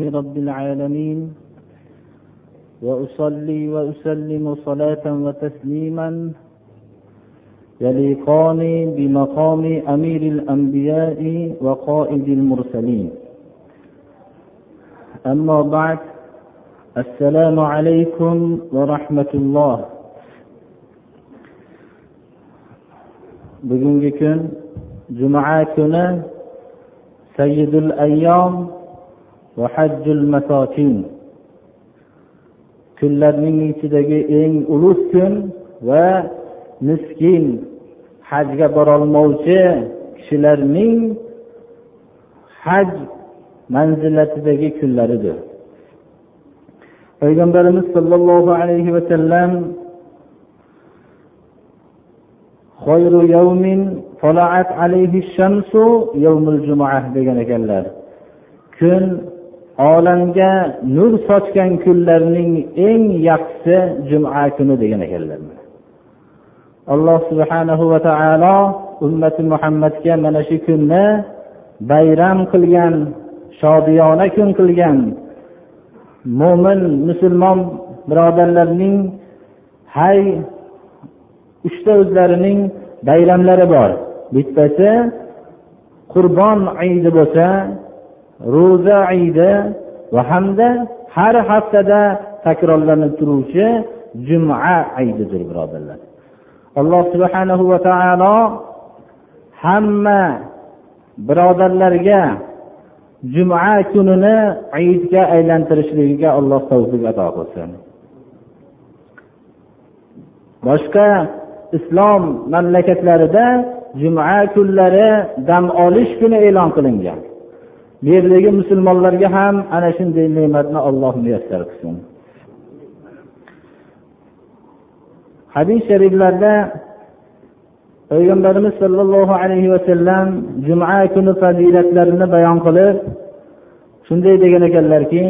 رب العالمين وأصلي وأسلم صلاة وتسليما يليقان بمقام أمير الأنبياء وقائد المرسلين. أما بعد السلام عليكم ورحمة الله. bugungi va hajjul masokin kunlarning ichidagi eng ulug' kun va miskin hajga borolmovchi kishilarning haj manzilatidagi kunlaridir. Payg'ambarimiz sollallohu alayhi vasallam degan ekanlar. Kun olamga nur sochgan kunlarning eng yaxshisi juma kuni degan ekanlar. Alloh subhanahu va taolo ummati muhammadga mana shu kunni bayram qilgan shodiyona kun qilgan mo'min musulmon birodarlarning hay uchta o'zlarining bayramlari bor. Bittasi qurbon idi bo'lsa ro'za idi va hamda har haftada takrorlanib turuvchi juma aydidir birodarlar. Alloh subhanahu va taolo hamma birodarlarga juma kunini aidga aylantirishligiga alloh tavfiq ato qilsin. Boshqa islom mamlakatlarida juma kunlari dam olish kuni e'lon qilingan. bu yerdagi musulmonlarga ham ana shunday ne'matni alloh muyassar qilsin hadis shariflarda payg'ambarimiz sollallohu alayhi vasallam juma kuni fazilatlarini bayon qilib shunday degan ekanlarki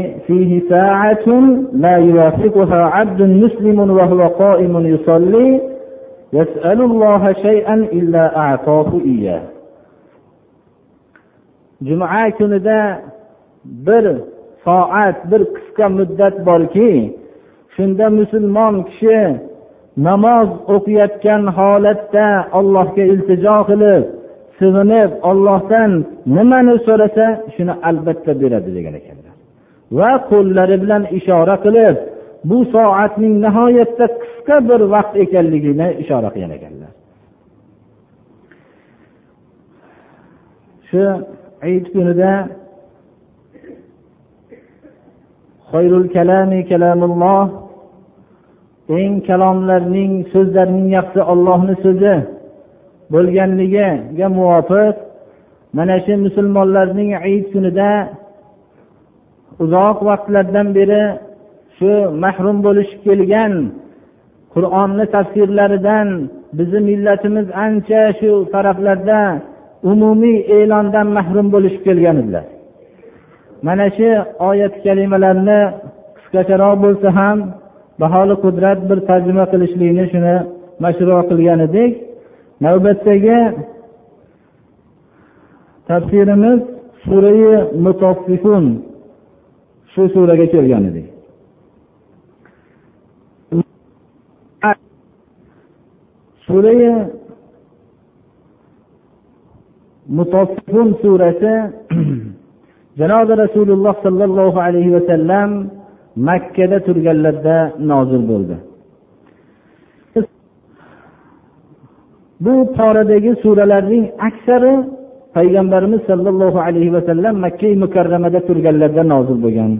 يسأل الله شيئا إلا أعطاه إياه juma kunida bir soat bir qisqa muddat borki shunda musulmon kishi namoz o'qiyotgan holatda allohga iltijo qilib sig'inib ollohdan nimani so'rasa shuni albatta beradi degan ekanlar. Va qo'llari bilan ishora qilib bu soatning nihoyatda qisqa bir vaqt ekanligini ishora qilgan ekanlar. Shu hayit kunida eng kalomlarning so'zlarning yaxshisi ollohni so'zi bo'lganligiga muvofiq mana shu musulmonlarning hayit kunida uzoq vaqtlardan beri shu mahrum bo'lishib kelgan qur'onni tafsirlaridan bizni millatimiz ancha shu taraflarda umumiy e'londan mahrum bo'lishib kelgan edilar. Mana shu oyat kalimalarni qisqacharoq bo'lsa ham baholi qudrat bir tarjima qilishlikni shuni mashru qilgan edik. Navbatdagi tafsirimiz surai mutaffifun shu suraga kelgan edik. Surai mutaffifun surasi janobi rasululloh sollallohu alayhi vasallam makkada turganlarida nozil bo'ldi. Bu poradagi suralarning aksari payg'ambarimiz sollallohu alayhi vasallam makka mukarramada turganlarida nozil bo'lgan.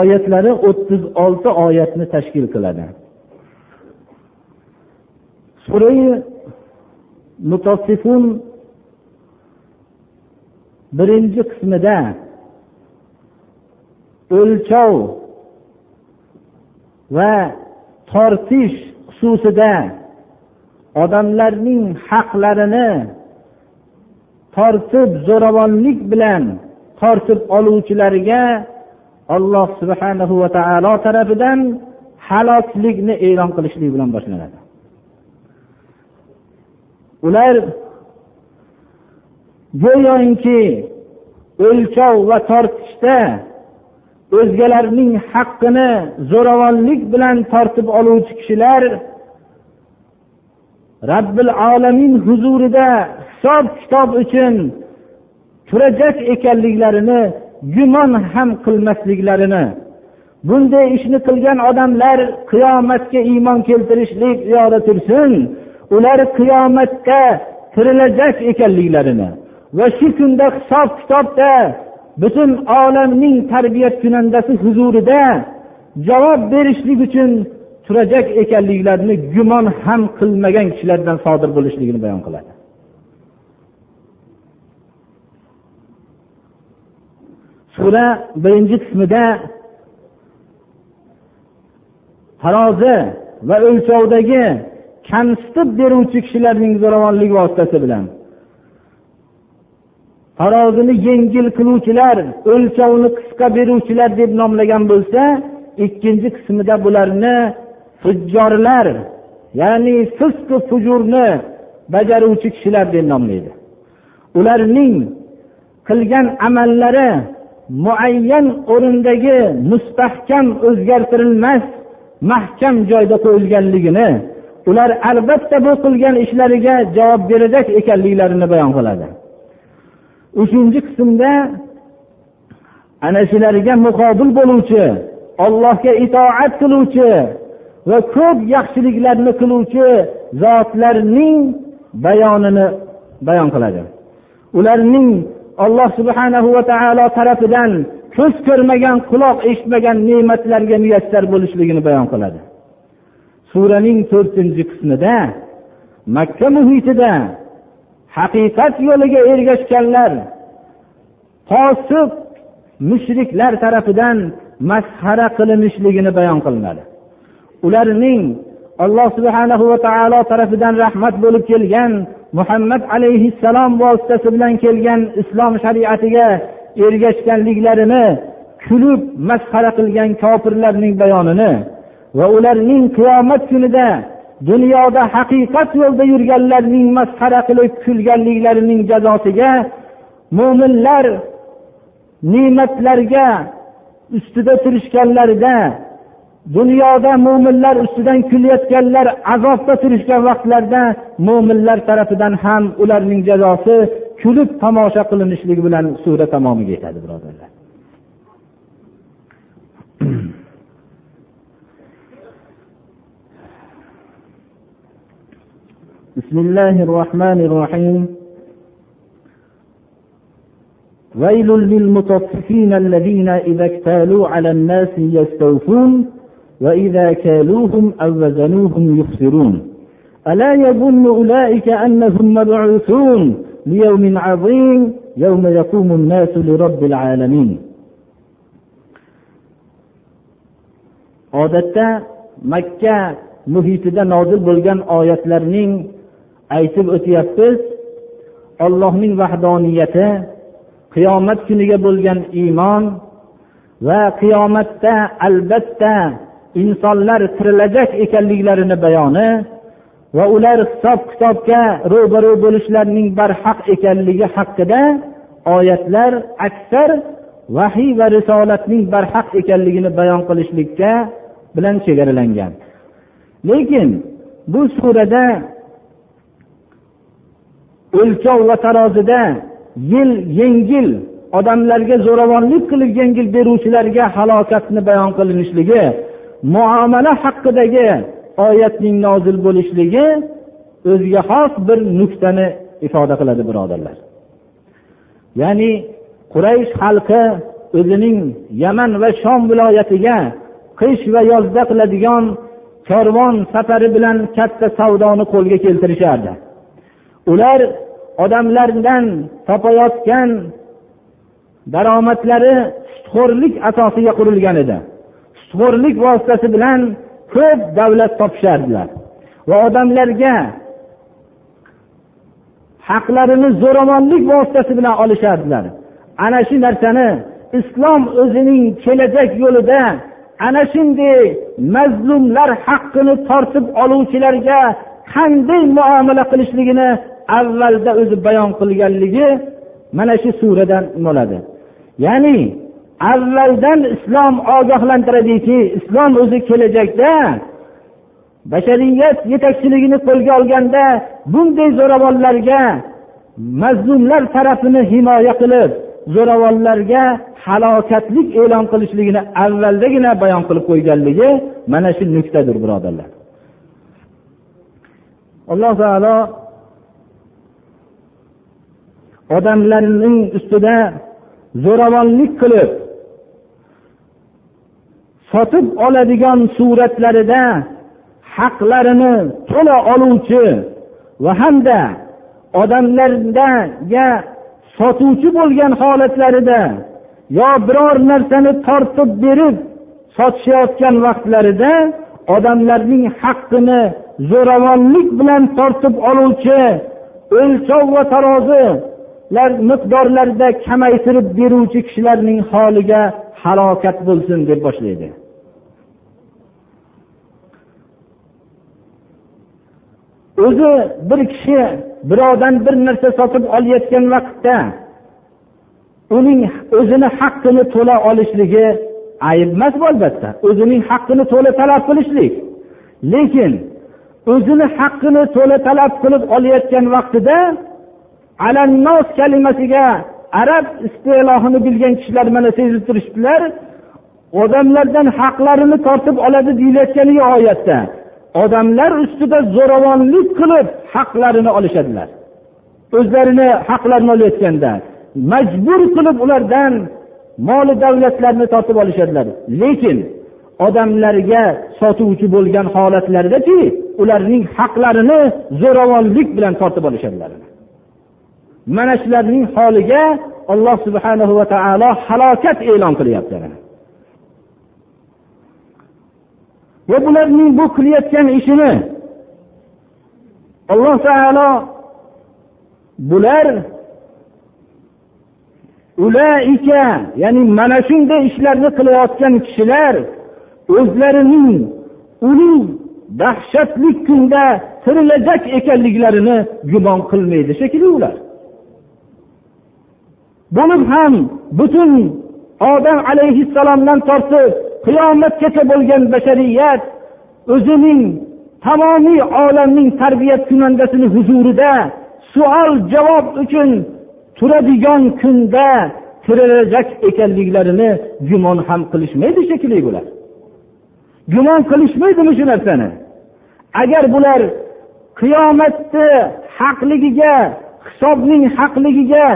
Oyatlari o'ttiz olti oyatni tashkil qiladi. Surai mutassifun birinchi qismida o'lchov va tortish xususida odamlarning haqlarini tortib zo'ravonlik bilan tortib oluvchilarga alloh subhanahu va taolo tarafidan haloklikni e'lon qilishlik bilan boshlanadi. Ular go'yoki o'lchov va tortishda o'zgalarning haqqini zo'ravonlik bilan tortib oluvchi kishilar robbil olamin huzurida hisob kitob uchun turajak ekanliklarini gumon ham qilmasliklarini bunday ishni qilgan odamlar qiyomatga iymon keltirishlik u yoqda tursin ular qiyomatda tirilajak ekanliklarini va shu kunda hisob kitobda butun olamning tarbiya kunandasi huzurida javob berishlik uchun turajak ekanliklarini gumon ham qilmagan kishilardan sodir bo'lishligini bayon qiladi. Sura birinchi qismida tarozi va o'lchovdagi kamsitib beruvchi kishilarning zo'ravonlik vositasi bilan tarozini yengil qiluvchilar o'lchovni qisqa beruvchilar deb nomlagan bo'lsa ikkinchi qismida bularni fujjorlar ya'ni fisqu fujurni bajaruvchi kishilar deb nomlaydi. Ularning qilgan amallari muayyan o'rindagi mustahkam o'zgartirilmas mahkam joyda qo'yilganligini ular albatta bu qilgan ishlariga javob berajak ekanliklarini bayon qiladi. Uchinchi qismda ana shularga muqobil bo'luvchi ollohga itoat qiluvchi va ko'p yaxshiliklarni qiluvchi zotlarning bayonini bayon qiladi. Ularning alloh subhanahu va taolo tarafidan ko'z ko'rmagan quloq eshitmagan ne'matlarga muyassar bo'lishligini bayon qiladi. Suraning to'rtinchi qismida makka muhitida haqiqat yo'liga ergashganlar fosiq mushriklar tarafidan masxara qilinishligini bayon qilinadi. Ularning alloh subhanahu va taolo tarafidan rahmat bo'lib kelgan muhammad alayhissalom vositasi bilan kelgan islom shariatiga ergashganliklarini kulib masxara qilgan kofirlarning bayonini va ularning qiyomat kunida dunyoda haqiqat yo'lda yurganlarning masxara qilib kulganliklarining jazosiga mo'minlar ne'matlarga ustida turishganlarida dunyoda mo'minlar ustidan kulayotganlar azobda turishgan vaqtlarda mo'minlar tarafidan ham ularning jazosi kulib tomosha qilinishligi bilan sura tamomiga yetadi birodarlar. بسم الله الرحمن الرحيم. ويل للمطففين الذين إذا اكتالوا على الناس يستوفون وإذا كالوهم أو وزنوهم يخسرون. ألا يظن أولئك أنهم مبعوثون ليوم عظيم يوم يقوم الناس لرب العالمين. Odatda makka muhitida nozil bo'lgan oyatlarning aytib o'tyapmiz ollohning vahdoniyati qiyomat kuniga bo'lgan iymon va qiyomatda albatta insonlar tirilajak ekanliklarini bayoni va ular hisob kitobga ro'baru bo'lishlarining barhaq ekanligi haqida oyatlar aksar vahiy va risolatning barhaq ekanligini bayon qilishlikka bilan chegaralangan. Lekin bu surada o'lchov va tarozida yil yengil odamlarga zo'ravonlik qilib yengil beruvchilarga halokatni bayon qilinishligi muomala haqidagi oyatning nozil bo'lishligi o'ziga xos bir nuqtani ifoda qiladi birodarlar. Ya'ni quraysh xalqi o'zining yaman va shom viloyatiga qish va yozda qiladigan korvon safari bilan katta savdoni qo'lga keltirishardi. Ular odamlardan topayotgan daromadlari sutxo'rlik asosiga qurilgan edi. Sutxo'rlik vositasi bilan ko'p davlat topishardilar. Va odamlarga haqlarini zo'ravonlik vositasi bilan olishardilar. Ana shu narsani islom o'zining kelajak yo'lida ana shunday mazlumlar haqqini tortib oluvchilarga qanday muomala qilishligini avvalda o'zi bayon qilganligi mana shu suradan bo'ladi. Ya'ni avvaldan islom ogohlantiradiki islom o'zi kelajakda bashariyat yetakchiligini qo'lga olganda bunday zo'ravonlarga mazlumlar tarafini himoya qilib zo'ravonlarga halokatlik e'lon qilishligini avvaldagina bayon qilib qo'yganligi mana shu nuqtadir birodarlar. Alloh taolo odamlarning ustida zo'ravonlik qilib sotib oladigan suratlarida haqlarini to'la oluvchi va hamda odamlardaga sotuvchi bo'lgan holatlarida yo biror narsani tortib berib sotishayotgan vaqtlarida odamlarning haqqini zo'ravonlik bilan tortib oluvchi o'lchov va tarozi miqdorlarida kamaytirib beruvchi kishilarning holiga halokat bo'lsin deb boshlaydi. O'zi bir kishi birovdan bir narsa sotib olayotgan vaqtda uning o'zini haqqini to'la olishligi ayb emas bu albatta. O'zining haqqini to'la talab qilishlik. Lekin o'zini haqqini to'la talab qilib olayotgan vaqtida alannos kalimasiga arab istilohini bilgan kishilar mana sezib turishibdilar odamlardan haqlarini tortib oladi deyilayotgani oyatda. Odamlar ustida zo'ravonlik qilib haqlarini olishadilar. O'zlarini haqlarini olayotganda majbur qilib ulardan moli davlatlarni tortib olishadilar. Lekin odamlarga sotuvchi bo'lgan holatlardachi ularning haqlarini zo'ravonlik bilan tortib olishadilar. Mana shularning holiga alloh subhanahu va taolo halokat e'lon qilyapti. Va bularning bu qilayotgan ishini alloh taolo bular ulaika ya'ni mana shunday ishlarni qilayotgan kishilar o'zlarining uning dahshatli kunda tirilajak ekanliklarini gumon qilmaydi shekilli ular. Bo'lib ham butun odam alayhissalomdan tortib qiyomatgacha bo'lgan bashariyat o'zining tamomiy olamning tarbiyat kunandasini huzurida savol javob uchun turadigan kunda tirilajak ekanliklarini gumon ham qilishmaydi shekilli bular. Gumon qilishmaydimi shu narsani? Agar bular qiyomatni haqligiga hisobning haqligiga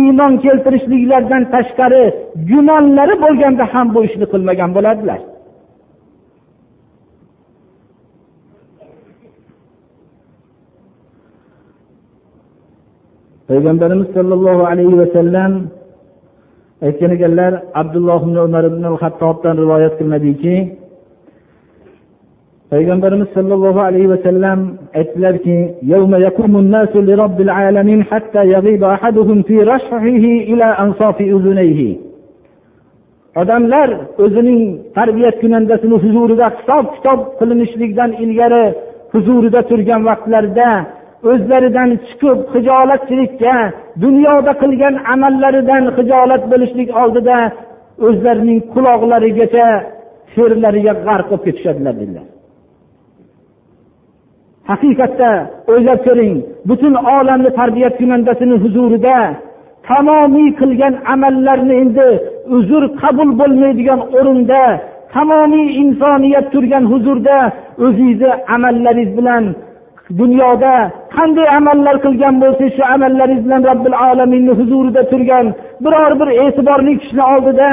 iymon keltirishliklaridan tashqari gumonlari bo'lganda ham bu ishni qilmagan bo'ladilar payg'ambarimiz sollallohu alayhi vasallam aytgan ekanlar abdulloh ibn umar ibn hattobdan rivoyat qilinadiki payg'ambarimiz sollallohu alayhi vasallam aytdilarki odamlar o'zining tarbiyat kunandasini huzurida hisob kitob qilinishlikdan ilgari huzurida turgan vaqtlarida o'zlaridan chiqib hijolatchilikka dunyoda qilgan amallaridan hijolat bo'lishlik oldida o'zlarining quloqlarigacha terlariga g'arq bo'lib ketishadilar dedilar. Haqiqatda o'ylab ko'ring butun olamni tarbiya kunandasini huzurida tamomiy qilgan amallarni endi uzr qabul bo'lmaydigan o'rinda tamomiy insoniyat turgan huzurda o'zingizni amallaringiz bilan dunyoda qanday amallar qilgan bo'lsangiz shu amallaringiz bilan robbil alaminni huzurida turgan biror bir e'tiborli kishini oldida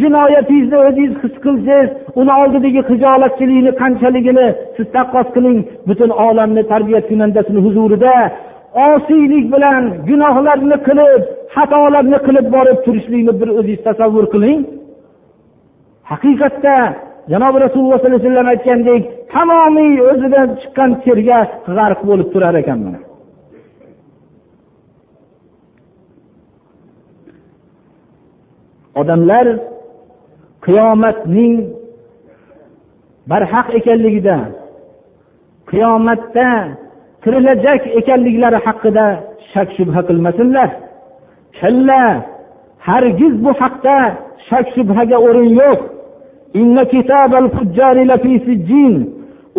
jinoyatingizni o'zingiz his qilsangiz uni oldidagi hijolatchilikni qanchaligini siz taqqos qiling. Butun olamni tarbiyat kunandasini huzurida osiylik bilan gunohlarni qilib xatolarni qilib borib turishlikni bir o'zingiz tasavvur qiling. Haqiqatda janobi rasululloh sollallohu alayhi vasallam aytgandek tamomiy o'zidan chiqqan terga g'arq bo'lib turar ekan mana. Odamlar qiyomatning barhaq ekanligida qiyomatda tirilajak ekanliklari haqida shak shubha qilmasinlar. Kalla hargiz bu haqda shak shubhaga o'rin yo'q.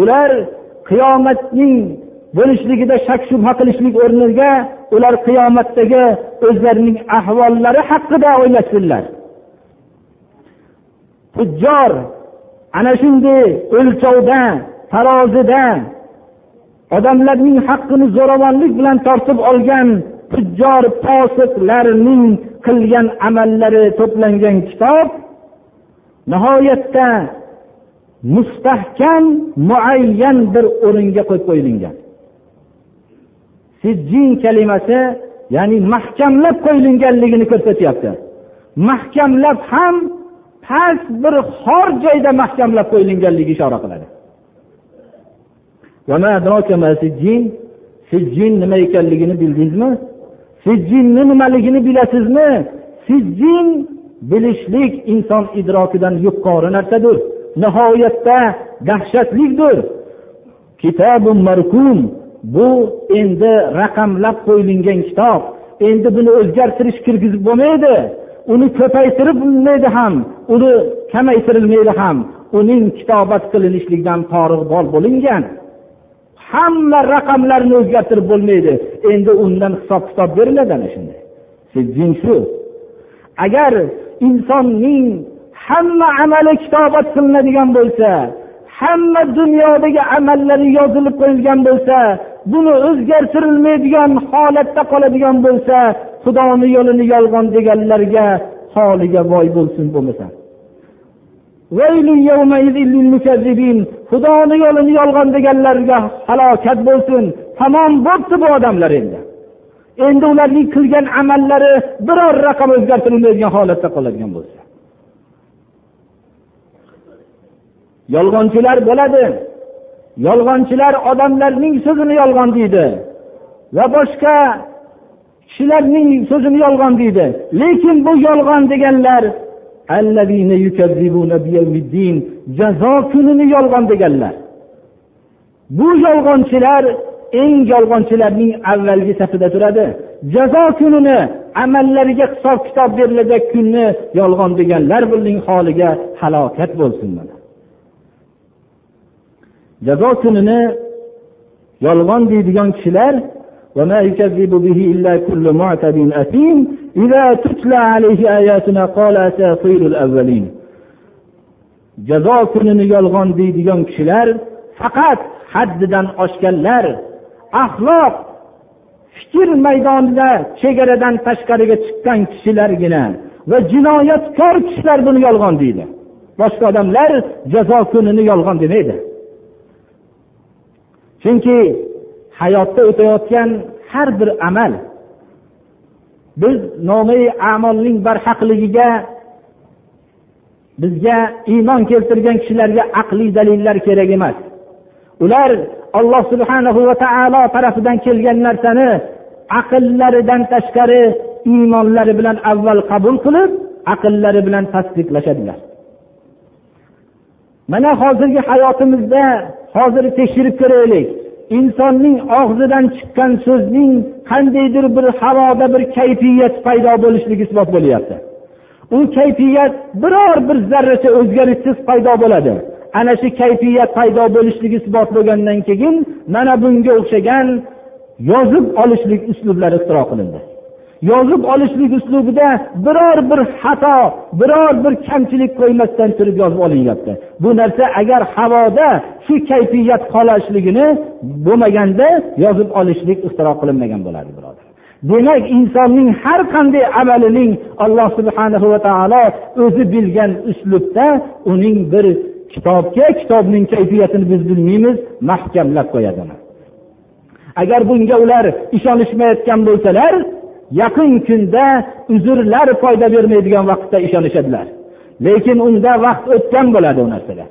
Ular qiyomatning bo'lishligida shak shubha qilishlik o'rniga ular qiyomatdagi o'zlarining ahvollari haqida o'ylashsinlar tujjor ana shunday o'lchovda tarozida odamlarning haqqini zo'ravonlik bilan tortib olgan tujjor posiqlarning qilgan amallari to'plangan kitob nihoyatda mustahkam muayyan bir o'ringa qo'yib qo'yilgan. Sijjin kalimasi ya'ni mahkamlab qo'yilganligini ko'rsatyapti. Mahkamlab ham past bir xor joyda mahkamlab qo'yilinganligi ishora qiladi. Sijjin nima ekanligini bildingizmi? Sijjinni nimaligini bilasizmi? Sijjin bilishlik inson idrokidan yuqori narsadir nihoyatda dahshatlidir kitobun markum bu endi raqamlab qo'yilgan kitob. Endi buni o'zgartirish kirgizib bo'lmaydi. Uni ko'paytirib bo'lmaydi ham. Uni kamaytirilmaydi ham. Uning kitobat qilinishlikdan bor bo'lingan. Hamma raqamlarni o'zgartirib bo'lmaydi. Endi undan hisob kitob beriladi ana shunday. Shu. Agar insonning hamma amali kitobat qilinadigan bo'lsa hamma dunyodagi amallari yozilib qo'yilgan bo'lsa buni o'zgartirilmaydigan holatda qoladigan bo'lsa xudoni yo'lini yolg'on deganlarga holiga voy bo'lsin bo'lmasa. Xudoni yo'lini yolg'on deganlarga halokat bo'lsin tamom bo'pti bu odamlar endi. Endi ularning qilgan amallari biror raqam o'zgartirilmaydigan holatda qoladigan bo'lsa. Yolg'onchilar bo'ladi. Yolg'onchilar odamlarning so'zini yolg'on deydi va boshqa kishilarning so'zini yolg'on deydi. Lekin bu yolg'on deganlar jazo kunini yolg'on deganlar. Bu yolg'onchilar eng yolg'onchilarning avvalgi safida turadi jazo kunini amallariga hisob kitob berilajak kunni yolg'on deganlar buning holiga halokat bo'lsin mana jazo kunini yolg'on deydigan kishilar وما يكذب به إلا كل معتد أثيم إذا تتلى عليه آياتنا قال أساطير الأولين jazo kunini yolg'on deydigan kishilar faqat haddidan oshganlar axloq fikr maydonida chegaradan tashqariga chiqqan kishilargina va jinoyatkor kishilar buni yolg'on deydi. Boshqa odamlar jazo kunini yolg'on demaydi. Chunki hayotda o'tayotgan har bir amal biz nomai amolning barhaqligiga bizga iymon keltirgan kishilarga aqliy dalillar kerak emas. Ular alloh subhanahu va taolo tarafidan kelgan narsani aqllaridan tashqari iymonlari bilan avval qabul qilib aqllari bilan tasdiqlashadilar. Mana hozirgi hayotimizda hozir tekshirib ko'raylik. Insonning og'zidan chiqqan so'zning qandaydir bir havoda bir kayfiyat paydo bo'lishligi isbot bo'lyapti. U kayfiyat biror bir zarracha o'zgarishsiz paydo bo'ladi. Ana shu kayfiyat paydo bo'lishligi isbot bo'lgandan keyin mana bunga o'xshagan yozib olishlik uslublari ixtiro qilindi. Yozib olishlik uslubida biror bir xato biror bir kamchilik qo'ymasdan turib yozib olinyapti bu narsa agar havoda shu kayfiyat qolishligini bo'lmaganda yozib olishlik ixtiro qilinmagan bo'lardi birodar. Demak insonning har qanday amalining alloh subhana va taolo o'zi bilgan uslubda uning bir kitobga kitobning kayfiyatini biz bilmaymiz mahkamlab qo'yadi agar bunga ular ishonishmayotgan bo'lsalar yaqin kunda uzrlar foyda bermaydigan vaqtda ishonishadilar. Lekin unda vaqt o'tgan bo'ladi u narsalar.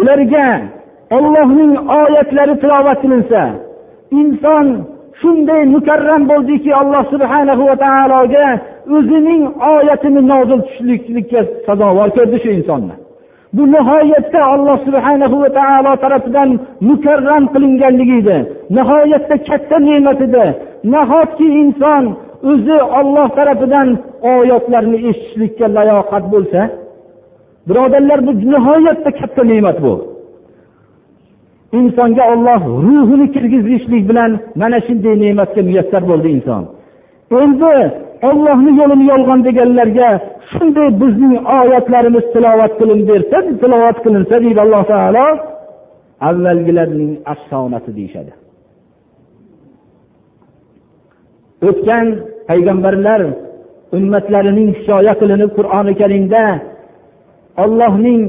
Ularga ollohning oyatlari tilovat qilinsa inson shunday mukarram bo'ldiki alloh subhanahu va taologa o'zining oyatini nozil tushliklikka sazovor ko'rdi shu insonni. Bu nihoyatda alloh subhana va taolo tarafidan mukarram qilinganligi edi. Nihoyatda katta ne'mat edi. Nahotki inson o'zi olloh tarafidan oyatlarni eshitishlikka layoqat bo'lsa? Birodarlar bu nihoyatda katta ne'mat bu. Insonga olloh ruhini kirgizishlik bilan mana shunday ne'matga muyassar bo'ldi inson. Endi ollohni yo'lini yolg'on deganlarga shunday bizning oyatlarimiz tilovat qilinib bersa tilovat qilinsa deydi alloh taolo avvalgilarning afsonasi deyishadi. O'tgan payg'ambarlar ummatlarining hikoya qilinib qur'oni karimda ollohning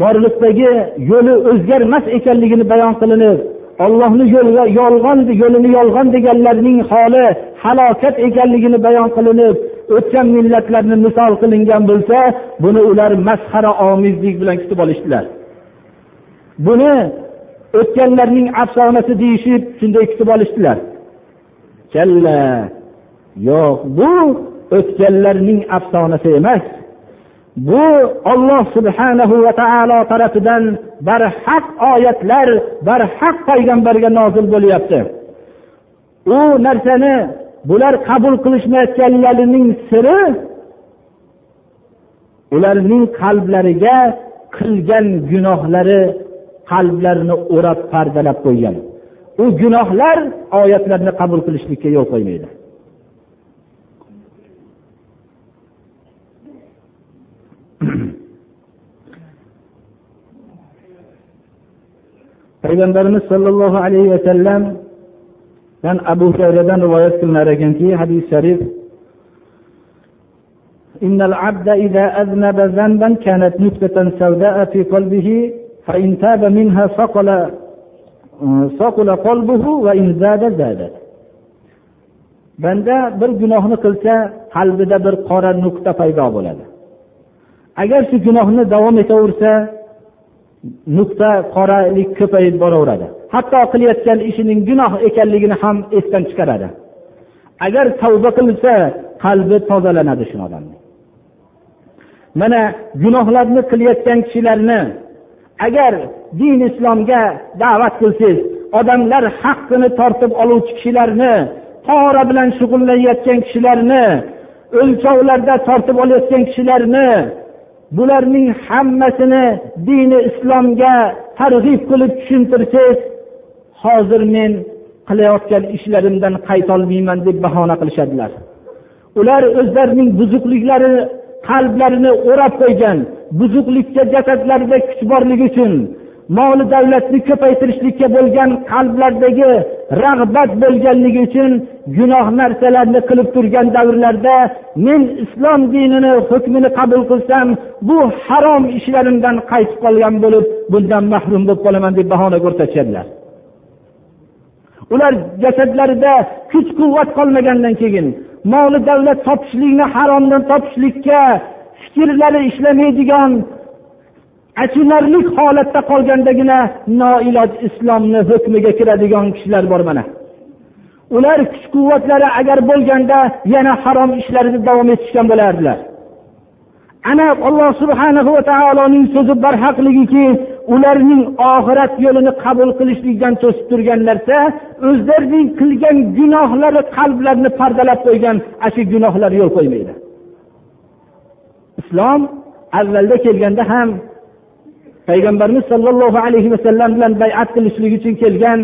borliqdagi yo'li o'zgarmas ekanligini bayon qilinib ollohni yo'liga yolg'on yo'lini yolg'on deganlarning holi halokat ekanligini bayon qilinib o'tgan millatlarni misol qilingan bo'lsa buni ular masxara omizlik bilan kutib olishdilar. Buni o'tganlarning afsonasi deyishib shunday kutib olishdilar. Kalla yo'q bu o'tganlarning afsonasi emas. Bu olloh subhanahu va taolo tarafidan barhaq oyatlar barhaq payg'ambarga nozil bo'lyapti. U narsani bular qabul qilishmayotganlarining siri ularning qalblariga qilgan gunohlari qalblarini o'rab pardalab qo'ygan. U gunohlar oyatlarni qabul qilishlikka yo'l qo'ymaydi. Payg'ambarimiz sollallohu alayhi vasallamdan abu hurayradan rivoyat qilinar ekanki hadis sharif إن العبد إذا أذنب ذنبا كانت نكتة سوداء في قلبه فإن تاب منها صقل صقل قلبه وإن زاد زادت banda bir gunohni qilsa qalbida bir qora nuqta paydo bo'ladi agar shu gunohni davom etaversa nuqta qoralik ko'payib boraveradi. Hatto qilayotgan ishining gunoh ekanligini ham esdan chiqaradi. Agar tavba qilsa qalbi tozalanadi shu odamni mana gunohlarni qilayotgan kishilarni agar din islomga da'vat qilsangiz odamlar haqqini tortib oluvchi kishilarni pora bilan shug'ullanayotgan kishilarni o'lchovlarda tortib olayotgan kishilarni bularning hammasini dini islomga targ'ib qilib tushuntirsangiz hozir men qilayotgan ishlarimdan qaytolmayman deb bahona qilishadilar. Ular o'zlarining buzuqliklari qalblarini o'rab qo'ygan buzuqlikka jasadlarida kuch borligi uchun moli davlatni ko'paytirishlikka bo'lgan qalblardagi rag'bat bo'lganligi uchun gunoh narsalarni qilib turgan davrlarda men islom dinini hukmini qabul qilsam bu harom ishlarimdan qaytib qolgan bo'lib bundan mahrum bo'lib qolaman deb bahona ko'rsatishadilar. Ular jasadlarida kuch quvvat qolmagandan keyin moli davlat topishlikni haromdan topishlikka fikrlari ishlamaydigan achinarli holatda qolgandagina noiloj islomni hukmiga kiradigan kishilar bor mana. Ular kuch quvvatlari agar bo'lganda yana harom ishlarini davom etishgan bo'lardilar. Ana alloh subhanahu va taoloning so'zi barhaqligiki ularning oxirat yo'lini qabul qilishlikdan to'sib turgan narsa o'zlarining qilgan gunohlari qalblarini pardalab qo'ygan ana shu gunohlar yo'l qo'ymaydi. Islom avvalda kelganda ham payg'ambarimiz sollallohu alayhi vasallam bilan bayat qilishlik uchun kelgan.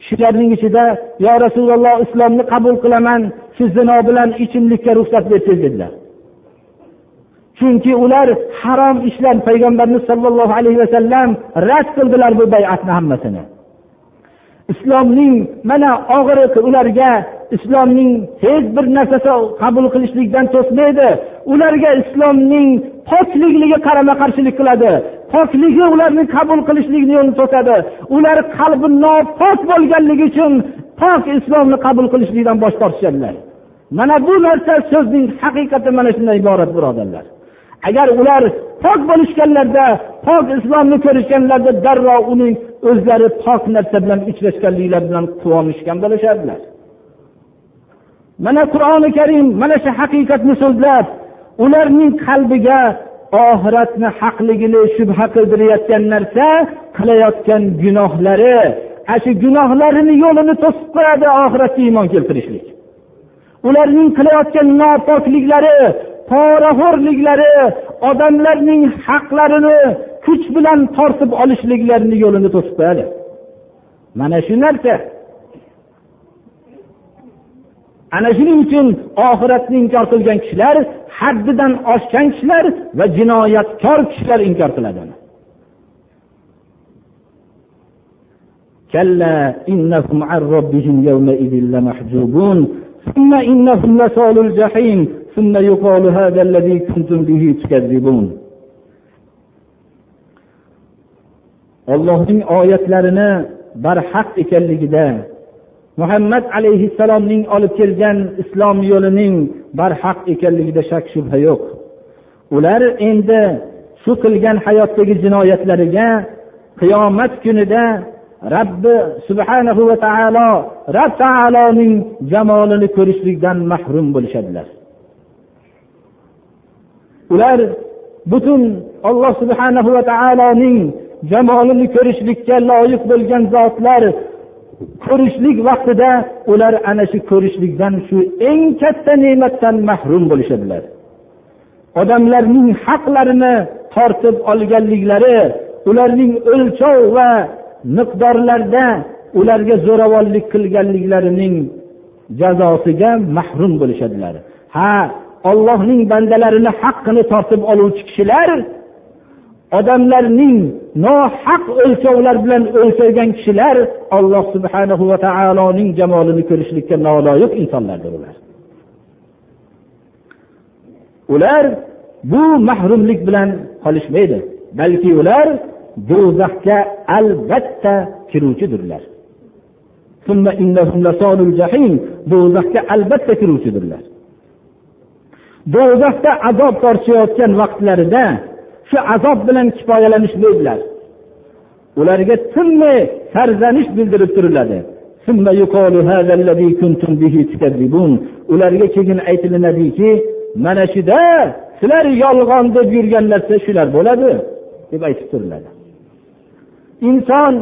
Kishilarning ichida yo rasululloh islomni qabul qilaman. Shu zino bilan ichimlikka ruxsat bersangiz dedilar. Chunki ular harom ishlar payg'ambarimiz sollallohu alayhi vasallam rad qildilar bu bayatni hammasini. Islomning mana og'riq ularga islomning hech bir narsasi qabul qilishlikdan to'smaydi. Ularga islomning poklikligi qarama qarshilik qiladi. Pokligi ularni qabul qilishlikni yo'lini to'sadi. Ular qalbi nopok bo'lganligi uchun pok islomni qabul qilishlikdan bosh tortishadilar. Mana bu narsa so'zning haqiqati mana shundan iborat birodarlar. Agar ular pok bo'lishganlarida pok islomni ko'rishganlarida darrov uning o'zlari pok narsa bilan uchrashganliklari bilan quvonishgan bo'lishardilar. Mana qur'oni karim mana shu haqiqatni so'zlab ularning qalbiga oxiratni haqligini shubha qildirayotgan narsa qilayotgan gunohlari ana shu gunohlarini yo'lini to'sib qo'yadi oxiratga iymon keltirishlik. Ularning qilayotgan nopokliklari poraxo'rliklari odamlarning haqlarini kuch bilan tortib olishliklarini yo'lini to'sib qo'yadi. Mana shu narsa. ana shuning uchun oxiratni inkor qilgan kishilar haddidan oshgan kishilar va jinoyatkor kishilar inkor qiladi كلا إنهم عن ربهم يومئذ لمحجوبون ثم إنهم لصال الجحيم ثم يقال هذا الذي كنتم به تكذبون ollohning oyatlarini barhaq ekanligida muhammad alayhissalomning olib kelgan islom yo'lining barhaq ekanligida shak shubha yo'q. Ular endi shu qilgan hayotdagi jinoyatlariga qiyomat kunida rabbi subhanahu va taolo rob taoloning jamolini ko'rishlikdan mahrum bo'lishadilar. Ular butun olloh subhanahu va taoloning jamolini ko'rishlikka loyiq bo'lgan zotlar ko'rishlik vaqtida ular ana shu ko'rishlikdan shu eng katta ne'matdan mahrum bo'lishadilar. Odamlarning haqlarini tortib olganliklari ularning o'lchov va miqdorlarda ularga zo'ravonlik qilganliklarining jazosiga mahrum bo'lishadilar. Ha ollohning bandalarini haqqini tortib oluvchi kishilar odamlarning nohaq o'lchovlar bilan o'lchagan kishilar alloh subhana va taoloning jamolini ko'rishlikka noloyiq insonlardir ular. Ular bu mahrumlik bilan qolishmaydi balki ular do'zaxga albatta kiruvchidirlar do'zaxga albatta kiruvchidirlar do'zaxda azob tortishayotgan vaqtlarida shu azob bilan kifoyalanishmaydilar ularga tinmay sarzanish bildirib turiladi. Ularga keyin aytilinadiki mana shuda sizlar yolg'on deb yurgan narsa shular bo'ladi deb aytib turiladi. Inson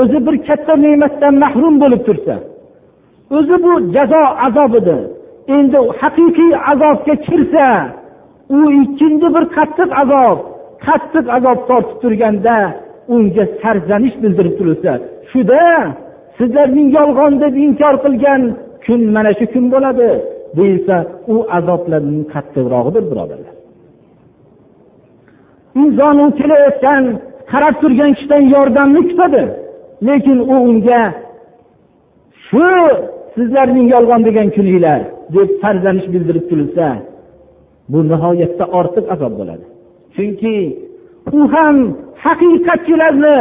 o'zi bir katta ne'matdan mahrum bo'lib tursa o'zi bu jazo azobidir. Endi haqiqiy azobga kirsa u ikkinchi bir qattiq azob qattiq azob tortib turganda unga sarzanish bildirib turilsa shuda sizlarning yolg'on deb inkor qilgan kun mana shu kun bo'ladi deyilsa u azoblarning qattiqrog'idir birodarlar. Inson u kelayotgan qarab turgan kishidan yordamni kutadi lekin u unga shu sizlarning yolg'on degan kuninglar deb farzanish bildirib turilsa bu nihoyatda ortiq azob bo'ladi. Chunki u ham haqiqatchilarni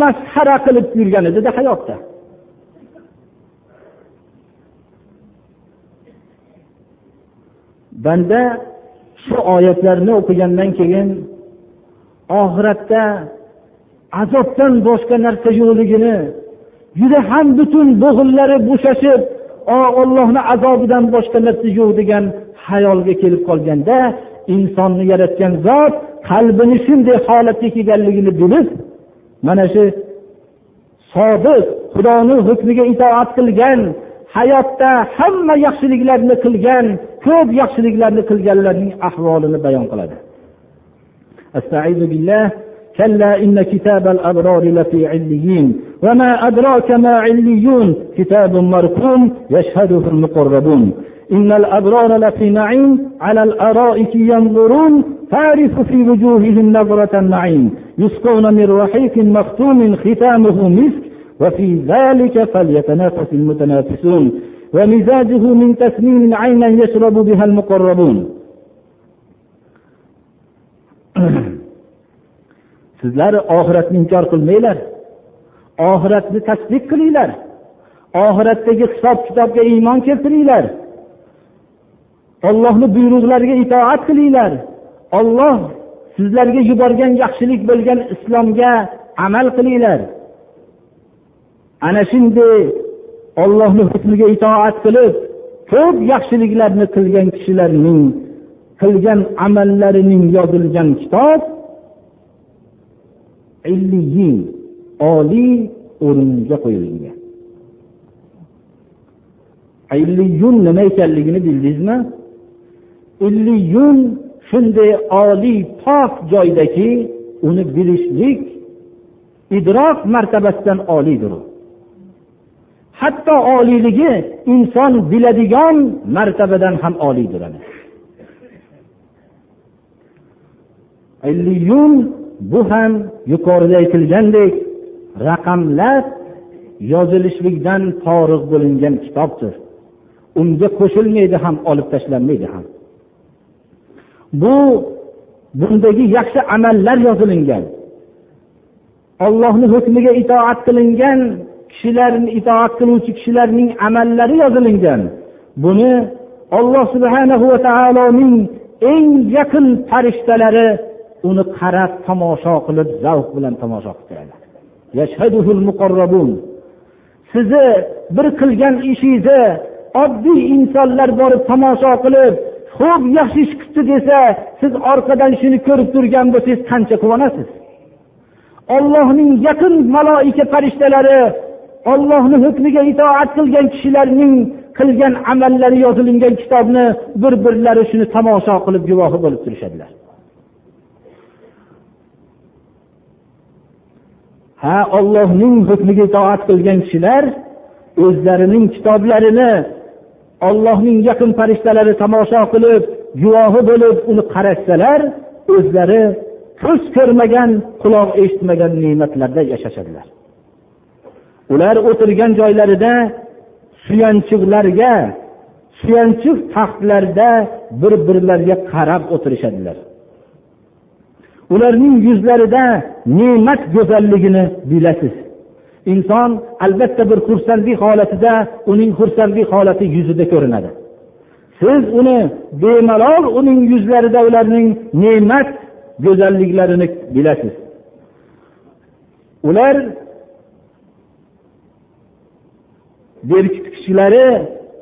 masxara qilib yurgan edida hayotda banda shu oyatlarni o'qigandan keyin oxiratda azobdan boshqa narsa yo'qligini juda ham butun bo'g'illari bo'shashib ollohni azobidan boshqa narsa yo'q degan hayolga kelib qolganda insonni yaratgan zot qalbini shunday holatga kelganligini bilib mana shu sodiq xudoni hukmiga itoat qilgan hayotda hamma yaxshiliklarni qilgan ko'p yaxshiliklarni qilganlarning ahvolini bayon qiladi. كلا إن كتاب الأبرار لفي عليين وما أدراك ما عليون كتاب مرقوم يشهده المقربون إن الأبرار لفي نعيم على الأرائك ينظرون تعرف في وجوههم نظرة النعيم يسقون من رحيق مختوم ختامه مسك وفي ذلك فليتنافس المتنافسون ومزاجه من تسنيم عينا يشرب بها المقربون sizlar oxiratni inkor qilmanglar. Oxiratni tasdiq qilinglar. Oxiratdagi hisob kitobga iymon keltiringlar. Ollohni buyruqlariga itoat qilinglar. Olloh sizlarga yuborgan yaxshilik bo'lgan islomga amal qilinglar. Ana shunday ollohni hukmiga itoat qilib ko'p yaxshiliklarni qilgan kishilarning qilgan amallarining yozilgan kitob illiyin oliy o'ringa qo'yilgan. Illiyun nima ekanligini bildingizmi? Illiyun shunday oliy pok joydaki uni bilishlik idrok martabasidan oliydir u. Hatto oliyligi inson biladigan martabadan ham oliydir illiyun bu ham yuqorida aytilgandek raqamlar yozilishlikdan forig' bo'lingan kitobdir. Unga qo'shilmaydi ham olib tashlanmaydi ham. Bu bundagi yaxshi amallar yozilingan ollohni hukmiga itoat qilingan kishilarni itoat qiluvchi kishilarning amallari yozilingan buni olloh subhanahu va taoloning eng yaqin farishtalari uni qarab tomosha qilib zavq bilan tomosha qilib muqarrabun. Sizni bir qilgan ishingizni oddiy insonlar borib tomosha qilib xo'p yaxshi ish qilibdi desa siz orqadan shuni ko'rib turgan bo'lsangiz qancha quvonasiz? Ollohning yaqin maloika farishtalari ollohni hukmiga itoat qilgan kishilarning qilgan amallari yozilingan kitobni bir birlari shuni tomosha qilib guvohi bo'lib turishadilar. Ha ollohning hukmiga itoat qilgan kishilar o'zlarining kitoblarini ollohning yaqin farishtalari tomosha qilib guvohi bo'lib uni qarashsalar o'zlari ko'z ko'rmagan quloq eshitmagan ne'matlarda yashashadilar. Ular o'tirgan joylarida suyanchiqlarga suyanchiq taxtlarda bir birlariga qarab o'tirishadilar. Ularning yuzlarida ne'mat go'zalligini bilasiz. Inson albatta bir xursandlik holatida uning xursandlik holati yuzida ko'rinadi. Siz uni bemalol uning yuzlarida ularning ne'mat go'zalliklarini bilasiz. Ular berkitkichlari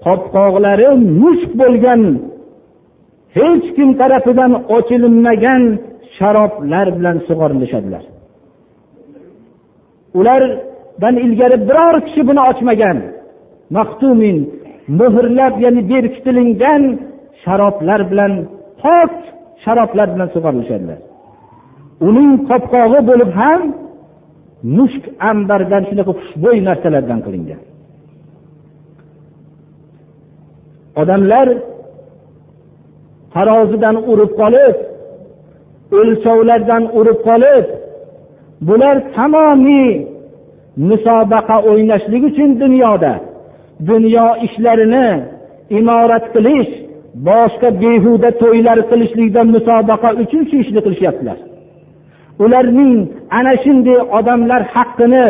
qopqoqlari mushk bo'lgan hech kim tarafidan ochilinmagan sharoblar bilan sug'orilishadilar ulardan ilgari biror kishi buni ochmagan. Maxtumin muhrlab ya'ni berkitilingan sharoblar bilan pok sharoblar bilan sug'orilishadilar uning qopqog'i bo'lib ham mushk ambardan shunaqa xushbo'y narsalardan qilingan. Odamlar tarozidan urib qolib o'lchovlardan urib qolib bular tamomiy musobaqa o'ynashlik uchun dunyoda dunyo ishlarini imorat qilish boshqa behuda to'ylar qilishlikdan musobaqa uchun shu ishni qilishyaptilar. Ularning ana shunday odamlar haqqini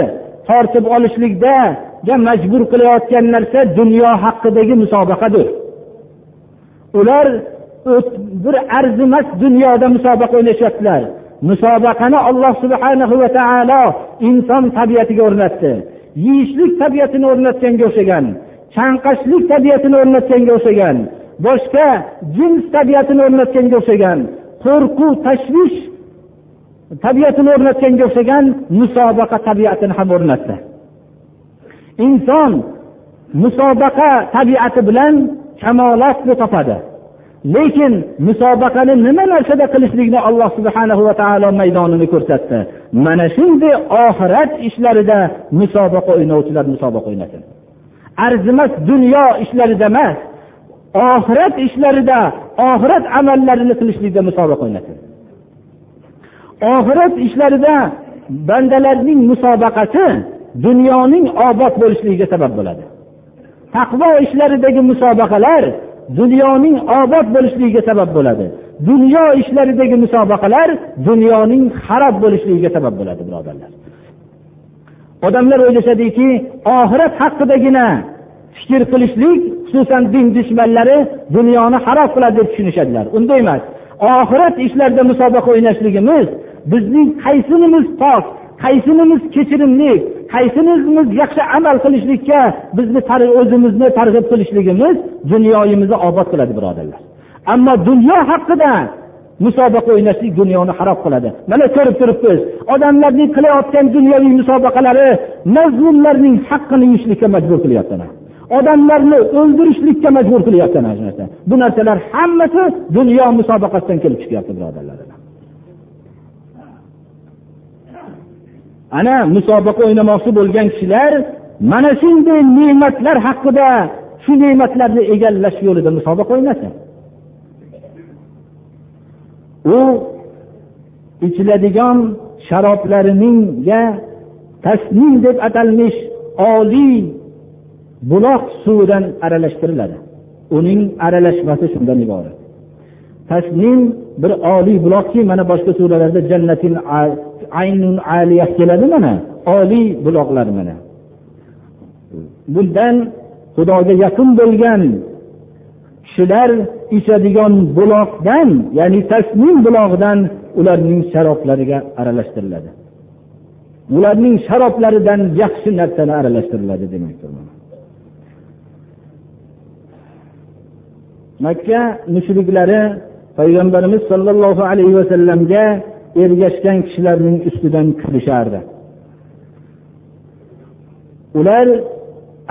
tortib olishlikda majbur qilayotgan narsa dunyo haqidagi musobaqadir. Ular bir arzimas dunyoda musobaqa o'ynashyaptilar. Musobaqani alloh subhanahu va taolo inson tabiatiga o'rnatdi. Yeyishlik tabiatini o'rnatganga o'xshagan chanqashlik tabiatini o'rnatganga o'xshagan boshqa jins tabiatini o'rnatganga o'xshagan qo'rquv tashvish tabiatini o'rnatganga o'xshagan musobaqa tabiatini ham o'rnatdi. Inson musobaqa tabiati bilan kamolotni topadi lekin musobaqani nima narsada qilishlikni alloh subhana va taolo maydonini ko'rsatdi. Mana shunday oxirat ishlarida musobaqa o'ynovchilar musobaqa o'ynasin arzimas dunyo ishlarida emas oxirat ishlarida oxirat amallarini qilishlikda musobaqa o'ynasin oxirat ishlarida bandalarning musobaqasi dunyoning obod bo'lishligiga sabab bo'ladi. Taqvo ishlaridagi musobaqalar dunyoning obod bo'lishligiga sabab bo'ladi. Dunyo ishlaridagi musobaqalar dunyoning xarob bo'lishligiga sabab bo'ladi birodarlar. Odamlar o'ylashadiki oxirat haqidagina fikr qilishlik xususan din dushmanlari dunyoni xarob qiladi deb tushunishadilar. Unday emas oxirat ishlarida musobaqa o'ynashligimiz bizning qaysinimiz pok qaysinimiz kechirimli qaysinimiz yaxshi amal qilishlikka bizni o'zimizni targ'ib qilishligimiz dunyoyimizni obod qiladi birodarlar. Ammo dunyo haqida musobaqa o'ynashlik dunyoni harob qiladi. Mana ko'rib turibmiz odamlarning qilayotgan dunyoviy musobaqalari mazlumlarning haqqini yeyishlikka majbur qilyapti odamlarni o'ldirishlikka majbur qilyapti ana shu narsa bu narsalar hammasi dunyo musobaqasidan kelib chiqyapti birodarlar. Ana musobaqa o'ynamoqchi bo'lgan kishilar mana shunday ne'matlar haqida shu ne'matlarni egallash yo'lida musobaqa o'ynasin. U ichiladigan sharoblarininga tasnim deb atalmish oliy buloq suvidan aralashtiriladi. Uning aralashmasi shundan iborat. Tasnim bir oliy buloqki mana boshqa suralarda jannatin aynun aliyah keladi mana oliy buloqlar mana. Bundan xudoga yaqin bo'lgan kishilar ichadigan buloqdan ya'ni tasnim bulog'idan ularning sharoblariga aralashtiriladi. Ularning sharoblaridan yaxshi narsani aralashtiriladi demakdir makka mushriklari payg'ambarimiz sollallohu alayhi vasallamga ergashgan kishilarning ustidan kulishardi. Ular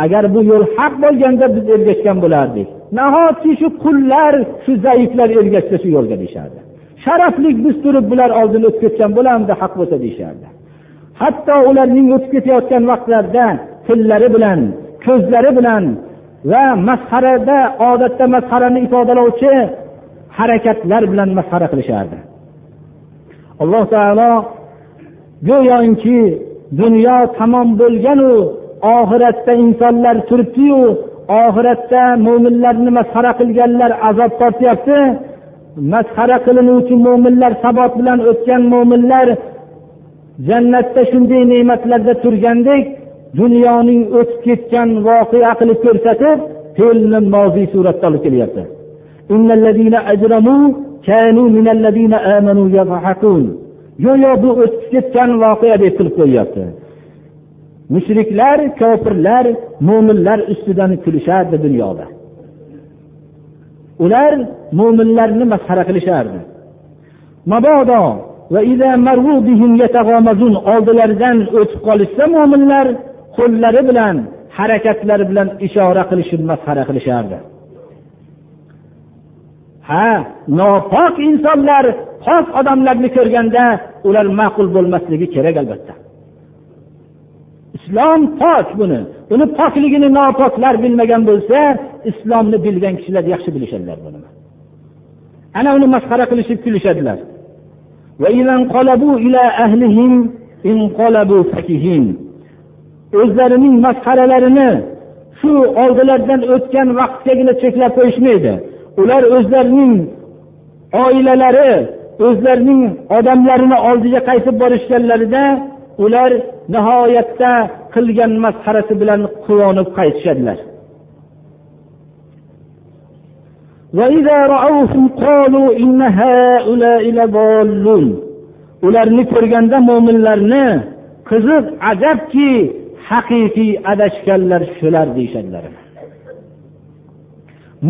agar bu yo'l haq bo'lganda biz ergashgan bo'lardik. Nahotki shu qullar shu zaiflar ergashsa shu yo'lga deyishardi sharafli biz turib bular oldin o'tib ketgan bo'larmidi haq bo'lsa deyishardi hatto ularning o'tib ketayotgan vaqtlarida tillari bilan ko'zlari bilan va masxarada odatda masxarani ifodalovchi harakatlar bilan masxara qilishardi. Alloh taolo go'yoki dunyo tamom bo'lganu oxiratda insonlar turibdiyu oxiratda mo'minlarni masxara qilganlar azob tortyapti. Masxara qilinuvchi mo'minlar sabot bilan o'tgan mo'minlar jannatda shunday ne'matlarda turgandek dunyoning o'tib ketgan voqea qilib ko'rsatib fe'lni moziy suratda olib kelyapti. Go'yo bu o'tib ketgan voqea deb qilib qo'yyapti. Mushriklar kofirlar mo'minlar ustidan kulishardi dunyoda. Ular mo'minlarni masxara qilishardi. Mabodo oldilaridan o'tib qolishsa mo'minlar qo'llari bilan harakatlari bilan ishora qilishib masxara qilishardi. Ha nopok insonlar pok odamlarni ko'rganda ular ma'qul bo'lmasligi kerak albatta. Islom pok buni. Buni pokligini nopoklar bilmagan bo'lsa islomni bilgan kishilar yaxshi bilishadilar buni. Ana uni masxara qilishib kulishadilar. O'zlarining masxaralarini shu oldilaridan o'tgan vaqtgagina cheklab qo'yishmaydi. Ular o'zlarining oilalari o'zlarining odamlarini oldiga qaytib borishganlarida ular nihoyatda qilgan masxarasi bilan quvonib qaytishadilar. Ularni ko'rganda mo'minlarni qiziq ajabki haqiqiy adashganlar shular deyishadilar.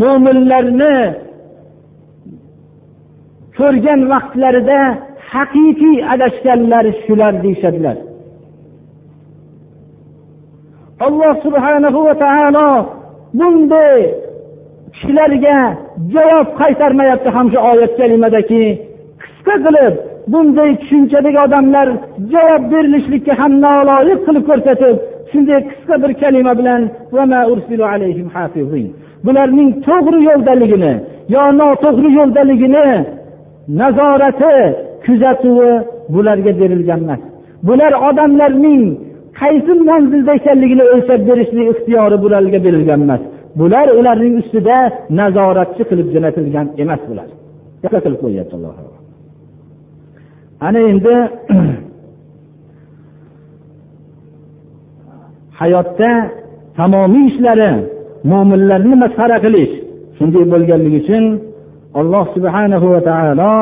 Mo'minlarni ko'rgan vaqtlarida haqiqiy adashganlar shular deyishadilar. Alloh subhanahu va taolo bunday kishilarga javob qaytarmayapti ham shu oyat kalimadaki qisqa qilib bunday tushunchadagi odamlar javob berilishlikka ham noloyiq qilib ko'rsatib shunday qisqa bir kalima bilan bularning to'g'ri yo'ldaligini yo noto'g'ri yo'ldaligini nazorati kuzatuvi bularga berilgan emas. Bular odamlarning qaysi manzilda ekanligini o'lchab berishlik ixtiyori bularga berilgan emas. Bular ularning ustida nazoratchi qilib jo'natilgan emas bular. Qilib qo'yyapti alloh ana endi hayotda tamomiy ishlari mo'minlarni masxara qilish shunday bo'lganligi uchun alloh subhanahu va taolo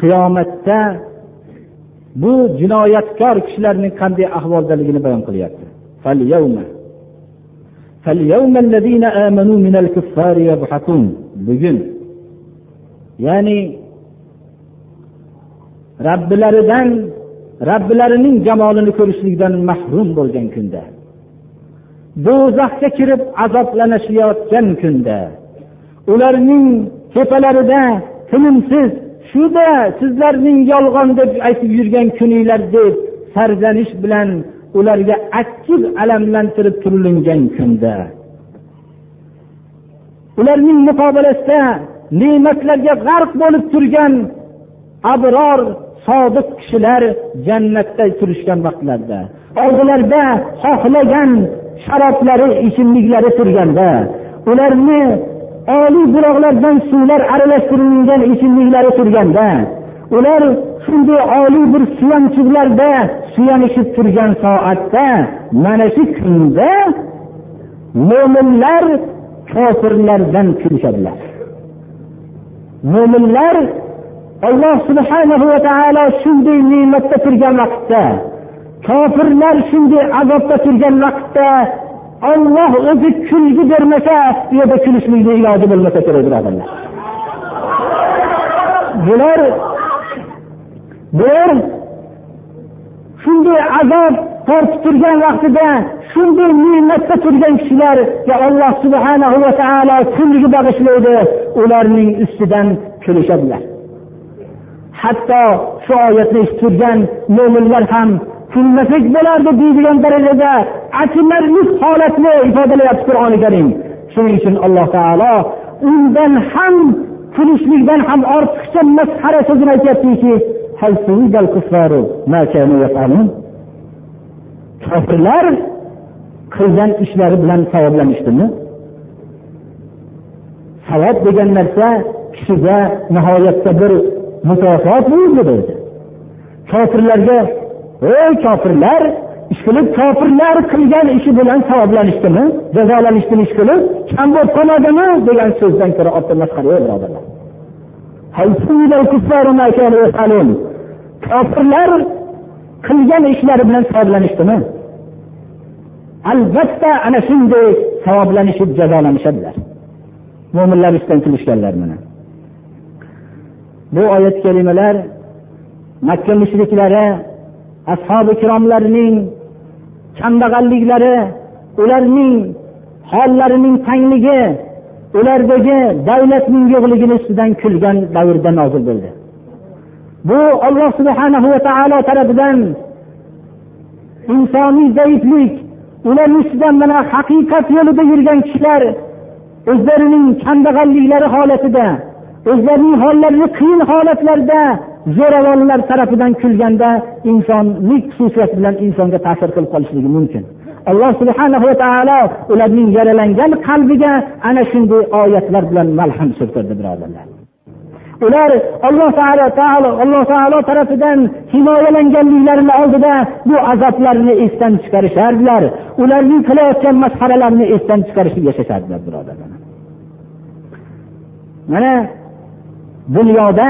qiyomatda bu jinoyatkor kishilarning qanday ahvoldaligini bayon qilyapti. Bugun ya'ni robbilaridan robbilarining jamolini ko'rishlikdan mahrum bo'lgan kunda do'zaxga kirib azoblanishayotgan kunda ularning tepalarida tinimsiz shuda sizlarning yolg'on deb aytib yurgan kuninglar deb sarzanish bilan ularga achchiq alamlantirib turilingan kunda. Ularning muqobilasida ne'matlarga g'arq bo'lib turgan abror sodiq kishilar jannatda turishgan vaqtlarda oldilarida xohlagan sharoblari ichimliklari turganda ularni oliy buloqlardan suvlar aralashtirilgan ichimliklari turganda ular shunday oliy bir suyanchiqlarda suyanishib turgan soatda mana shu kunda mo'minlar kofirlardan kulishadilar. Mo'minlar alloh subhanahu va taolo shunday ne'matda turgan vaqtda kofirlar shunday azobda turgan vaqtda olloh o'zi kulgi bermasa bu yerda kulishlikni iloji bo'lmasa kerak birodarlar bular bular shunday azob tortib turgan vaqtida shunday ne'matda turgan kishilarga alloh subhanahu va taolo kulgi bag'ishlaydi ularning ustidan kulishadilar. Hatto shu oyatni eshitib turgan mo'minlar ham kulmasak bo'lardi deydigan darajada achinarli holatni ifodalayapti qur'oni karim. Shuning uchun alloh taolo undan ham kulishlikdan ham ortiqcha masxara so'zini aytyaptikikofirlar qilgan ishlari bilan savoblanishdimi? Savob degan narsa kishiga nihoyatda bir mukofot bo'ldi kofirlarga ey kofirlar ishqilib kofirlar qilgan ishi bilan savoblanishdimi? Jazolanishdimi ishqilib kam bo'lib qolmadimi? degan so'zdan ko'ra ortda masxara birodarlar. Kofirlar qilgan ishlari bilan savoblanishdimi? Albatta ana shunday savoblanishib jazolanishadilar. Mo'minlar ustidan kulishganlar mana. Bu oyat kalimalar makka mushriklari ashobi ikromlarning kambag'alliklari ularning hollarining tangligi ulardagi davlatning yo'qligini ustidan kulgan davrda nozil bo'ldi. Bu alloh subhanahu va taolo tarafidan insoniy zaiflik ularni ustidan mana haqiqat yo'lida yurgan kishilar o'zlarining kambag'alliklari holatida o'zlarining hollarini qiyin holatlarda zo'ravonlar tarafidan kulganda insonlik xususiyati bilan insonga ta'sir qilib qolishligi mumkin. Alloh subhana va taolo ularning yaralangan qalbiga ana shunday oyatlar bilan malham surtirdi birodarlar. Ular alloh taolo taolo alloh taolo tarafidan himoyalanganliklarini oldida bu azoblarni esdan chiqarishardilar. Ularning qilayotgan masxaralarini esdan chiqarishib yashashardilar birodarlar. Mana dunyoda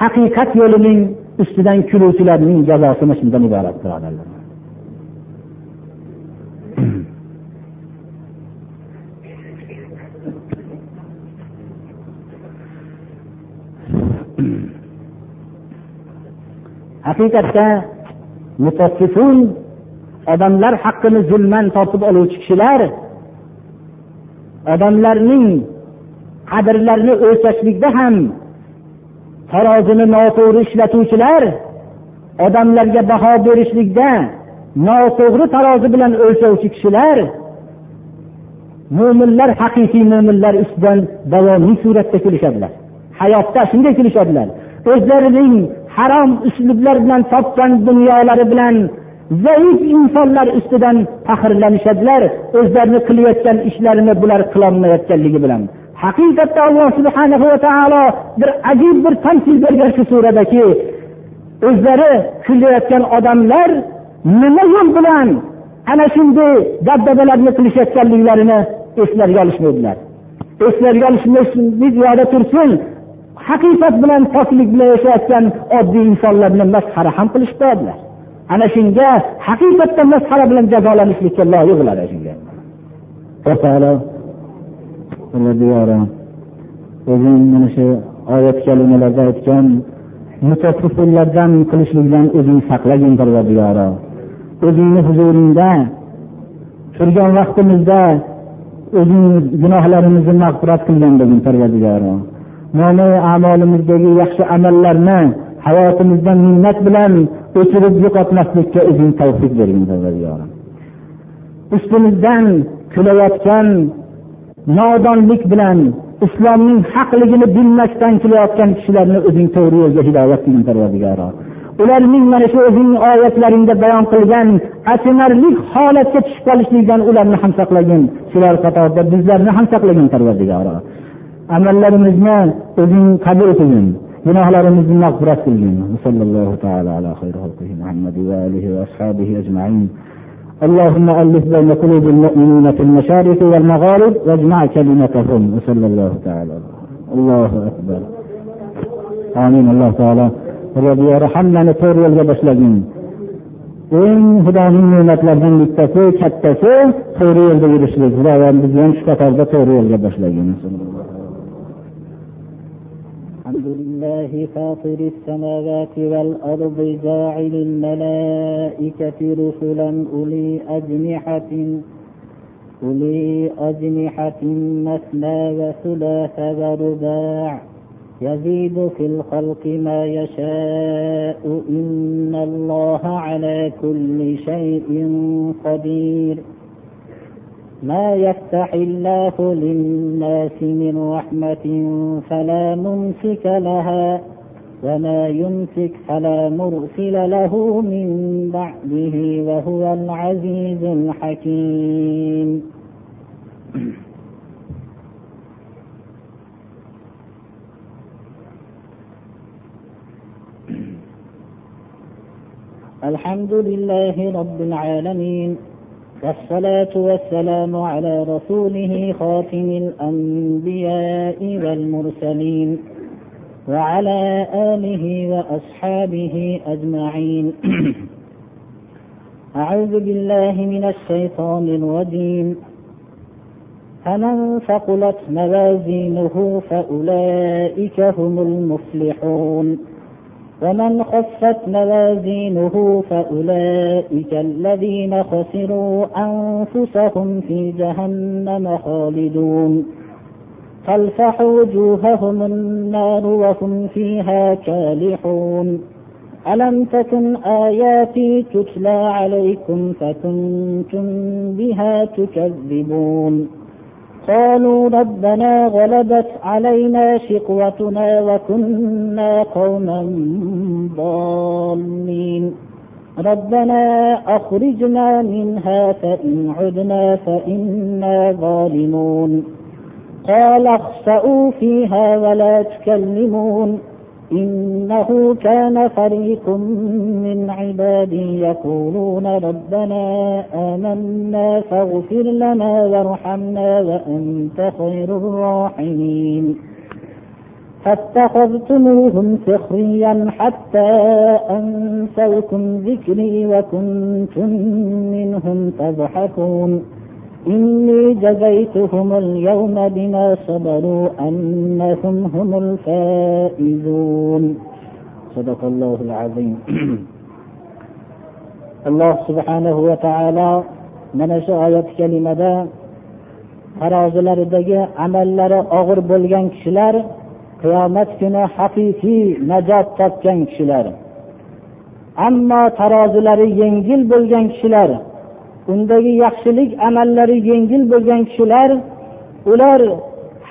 haqiqat yo'lining ustidan kuluvchilarning jazosi mana shundan iborat birodarlar haqiqatda mutaffifun odamlar haqqini zulman tortib oluvchi kishilar odamlarning qadrlarini o'lchashlikda ham tarozini noto'g'ri ishlatuvchilar odamlarga baho berishlikda noto'g'ri tarozi bilan o'lchovchi kishilar mo'minlar haqiqiy mo'minlar ustidan davomiy suratda kulishadilar hayotda shunday kulishadilar o'zlarining harom uslublar bilan topgan dunyolari bilan zaif insonlar ustidan faxrlanishadilar. O'zlarini qilayotgan ishlarini bular qilolmayotganligi bilan. Haqiqatda alloh subhana va taolo bir ajib bir tamsil bergan shu suradaki o'zlari kulayotgan odamlar nima yo'l bilan ana shunday dabdabalarni qilishayotganliklarini eslariga olishmaydilar. Eslariga olishlik tursin haqiqat bilan poklik bilan yashayotgan oddiy insonlarni masxara ham qilishmadilar ana shunga haqiqatdan masxara bilan jazolanishlikka loyiq bo'ladi shunga. Parvardigori o'zing mana shu oyat kalimalarda aytgan mutaffiflardan qilishlikdan o'zing saqlagin parvardigoro o'zingni huzuringda turgan vaqtimizda o'zing gunohlarimizni mag'firat qilgin begin parvardigoro mo'min amolimizdagi yaxshi amallarni hayotimizdan minnat bilan o'chirib yo'qotmaslikka o'zing tavfiq bergin parvardigorim ustimizdan kulayotgan nodonlik bilan islomning haqligini bilmasdan kelayotgan kishilarni o'zing to'g'ri yo'lga hidoyat qilgin parvardigoro. Ularning mana shu o'zingni oyatlaringda bayon qilgan achinarli holatga tushib qolishlikdan ularni ham saqlagin. Shular qatorida bizlarni ham saqlagin parvardigoro. Amallarimizni o'zing qabul qilgin gunohlarimizni mag'firat qilgin. Sallallohu taala ala va alihi va ashabihi ajmain. اللهم ألف بين قلوب المؤمنين في المشارق والمغارب واجمع كلمتهم وصلى الله تعالى الله أكبر. آمين. الله تعالى. ربي يرحمنا نطور والجبش لجين eng xudoning ne'matlaridan bittasi kattasi to'g'ri yo'lda yurishlik xudoa bizni shu qatorda to'g'ri yo'lga boshlagin الحمد لله فاطر السماوات والأرض جاعل الملائكة رسلا أولي أجنحة أولي أجنحة مثنى وثلاث ورباع. يزيد في الخلق ما يشاء إن الله على كل شيء قدير. ما يفتح الله للناس من رحمة فلا ممسك لها وما يمسك فلا مرسل له من بعده وهو العزيز الحكيم. الحمد لله رب العالمين. والصلاة والسلام على رسوله خاتم الأنبياء والمرسلين وعلى آله وأصحابه أجمعين. أعوذ بالله من الشيطان الرجيم. فمن ثقلت موازينه فأولئك هم المفلحون. ومن خفت موازينه فأولئك الذين خسروا أنفسهم في جهنم خالدون. تلفح وجوههم النار وهم فيها كالحون. ألم تكن آياتي تتلى عليكم فكنتم بها تكذبون. قالوا ربنا غلبت علينا شقوتنا وكنا قوما ضالين. ربنا أخرجنا منها فإن عدنا فإنا ظالمون. قال اخسأوا فيها ولا تكلمون. إنه كان فريق من عبادي يقولون ربنا آمنا فاغفر لنا وارحمنا وأنت خير الراحمين. فاتخذتموهم سخريا حتى أنسوكم ذكري وكنتم منهم تضحكون. إني جزيتهم اليوم بما صبروا أنهم هم الفائزون صدق الله العظيم alloh subhanahu va taolo mana shu oyat kalimada tarozilaridagi amallari og'ir bo'lgan kishilar qiyomat kuni haqiqiy najot topgan kishilar ammo tarozilari yengil bo'lgan kishilar undagi yaxshilik amallari yengil bo'lgan kishilar ular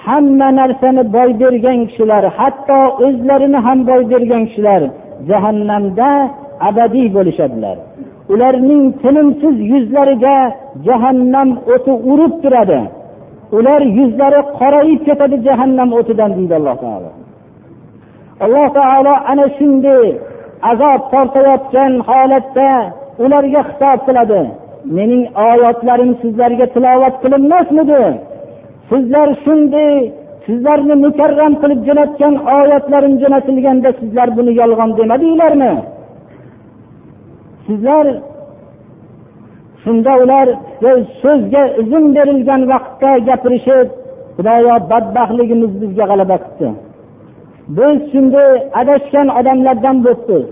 hamma narsani boy bergan kishilar hatto o'zlarini ham boy bergan kishilar jahannamda abadiy bo'lishadilar. Ularning tinimsiz yuzlariga jahannam o'ti urib turadi. Ular yuzlari qorayib ketadi jahannam o'tidan deydi alloh taolo. Alloh taolo ana shunday azob tortayotgan holatda ularga xitob qiladi. Mening oyatlarim sizlarga tilovat qilinmasmidi? Sizlar shunday sizlarni mukarram qilib jo'natgan oyatlarim jo'natilganda sizlar buni yolg'on demadinglarmi sizlar shunda ular so'zga izn berilgan vaqtda gapirishib xudoyo badbaxtligimiz bizga g'alaba qilibdi biz shunday adashgan odamlardan bo'libmiz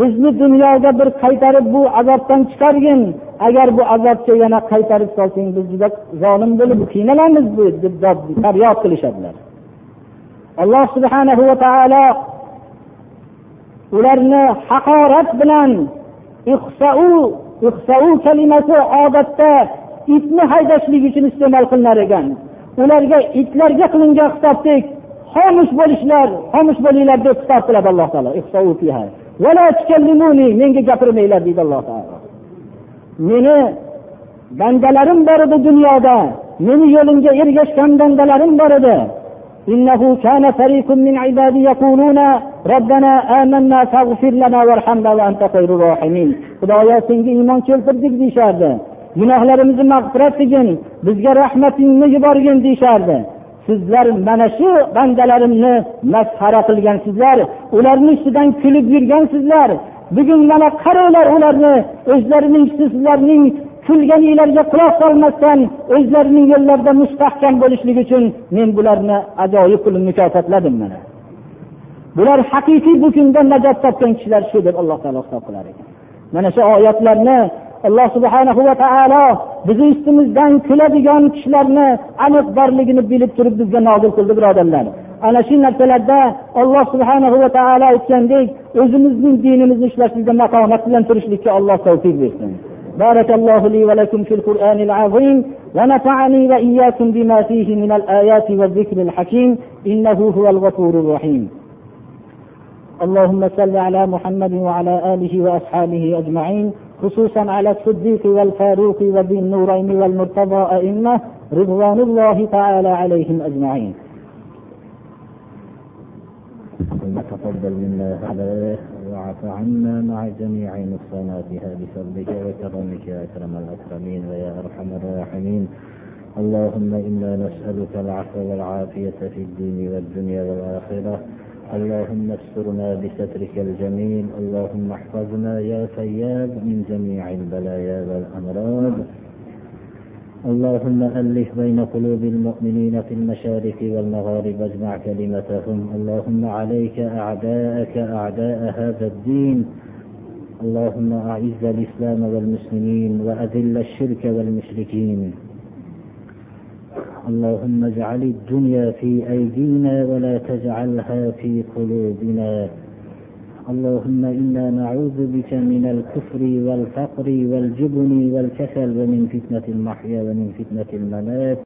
bizni dunyoga bir qaytarib bu azobdan chiqargin. Agar bu azobga yana qaytarib solsang biz juda zolim bo'lib qiynalamiz deb faryod qilishadilar. Alloh subhanahu va taolo ularni haqorat bilan kalimasi odatda itni haydashlik uchun iste'mol qilinar ekan. Ularga itlarga qilingan xitobdek xomush bo'lishlar xomush bo'linglar deb xitob qiladi alloh taolo. Menga gapirmanglar deydi alloh taolo. meni bandalarim bor edi dunyoda meni yo'limga ergashgan bandalarim bor edi إنه كان فريق من عبادي يقولون ربنا آمنا فاغفر لنا وارحمنا وأنت خير الراحمين xudoyo senga iymon keltirdik deyishardi gunohlarimizni mag'firat qilgin bizga rahmatingni yuborgin deyishardi sizlar mana shu bandalarimni masxara qilgansizlar ularni ustidan kulib yurgansizlar bugun mana qaranglar ularni o'zlarining sizlarning kulganinglarga quloq solmasdan o'zlarining yo'llarida mustahkam bo'lishligi uchun men bularni ajoyib qilib mukofotladim mana. Bular haqiqiy bu kunda najot topgan kishilar shu deb alloh taolo hisob qilar ekan. Mana shu oyatlarni alloh subhanahu va taolo bizni ustimizdan kuladigan kishilarni aniq borligini bilib turib bizga nozil qildi birodarlar. Ana shu narsalarda alloh subhanahu va taolo aytgandek o'zimizning dinimizni ushlashlikda maqomat bilan turishlikka alloh tavfiq bersin. بارك الله لي ولكم في القرآن العظيم ونفعني وإياكم بما فيه من الآيات والذكر الحكيم إنه هو الغفور الرحيم اللهم صل على محمد وعلى آله وأصحابه أجمعين خصوصا على الصديق والفاروق وذي النورين والمرتضى أئمة رضوان الله تعالى عليهم أجمعين اللهم تقبل منا هذا واعف عنا مع جميع نقصاناتها بفضلك وكرمك يا أكرم الأكرمين ويا أرحم الراحمين. اللهم إنا نسألك العفو والعافية في الدين والدنيا والآخرة. اللهم استرنا بسترك الجميل. اللهم احفظنا يا فياض من جميع البلايا والأمراض. اللهم ألف بين قلوب المؤمنين في المشارق والمغارب واجمع كلمتهم. اللهم عليك أعداءك أعداء هذا الدين. اللهم أعز الإسلام والمسلمين وأذل الشرك والمشركين. اللهم اجعل الدنيا في أيدينا ولا تجعلها في قلوبنا. اللهم إنا نعوذ بك من الكفر والفقر والجبن والكسل ومن فتنة المحيا ومن فتنة الممات.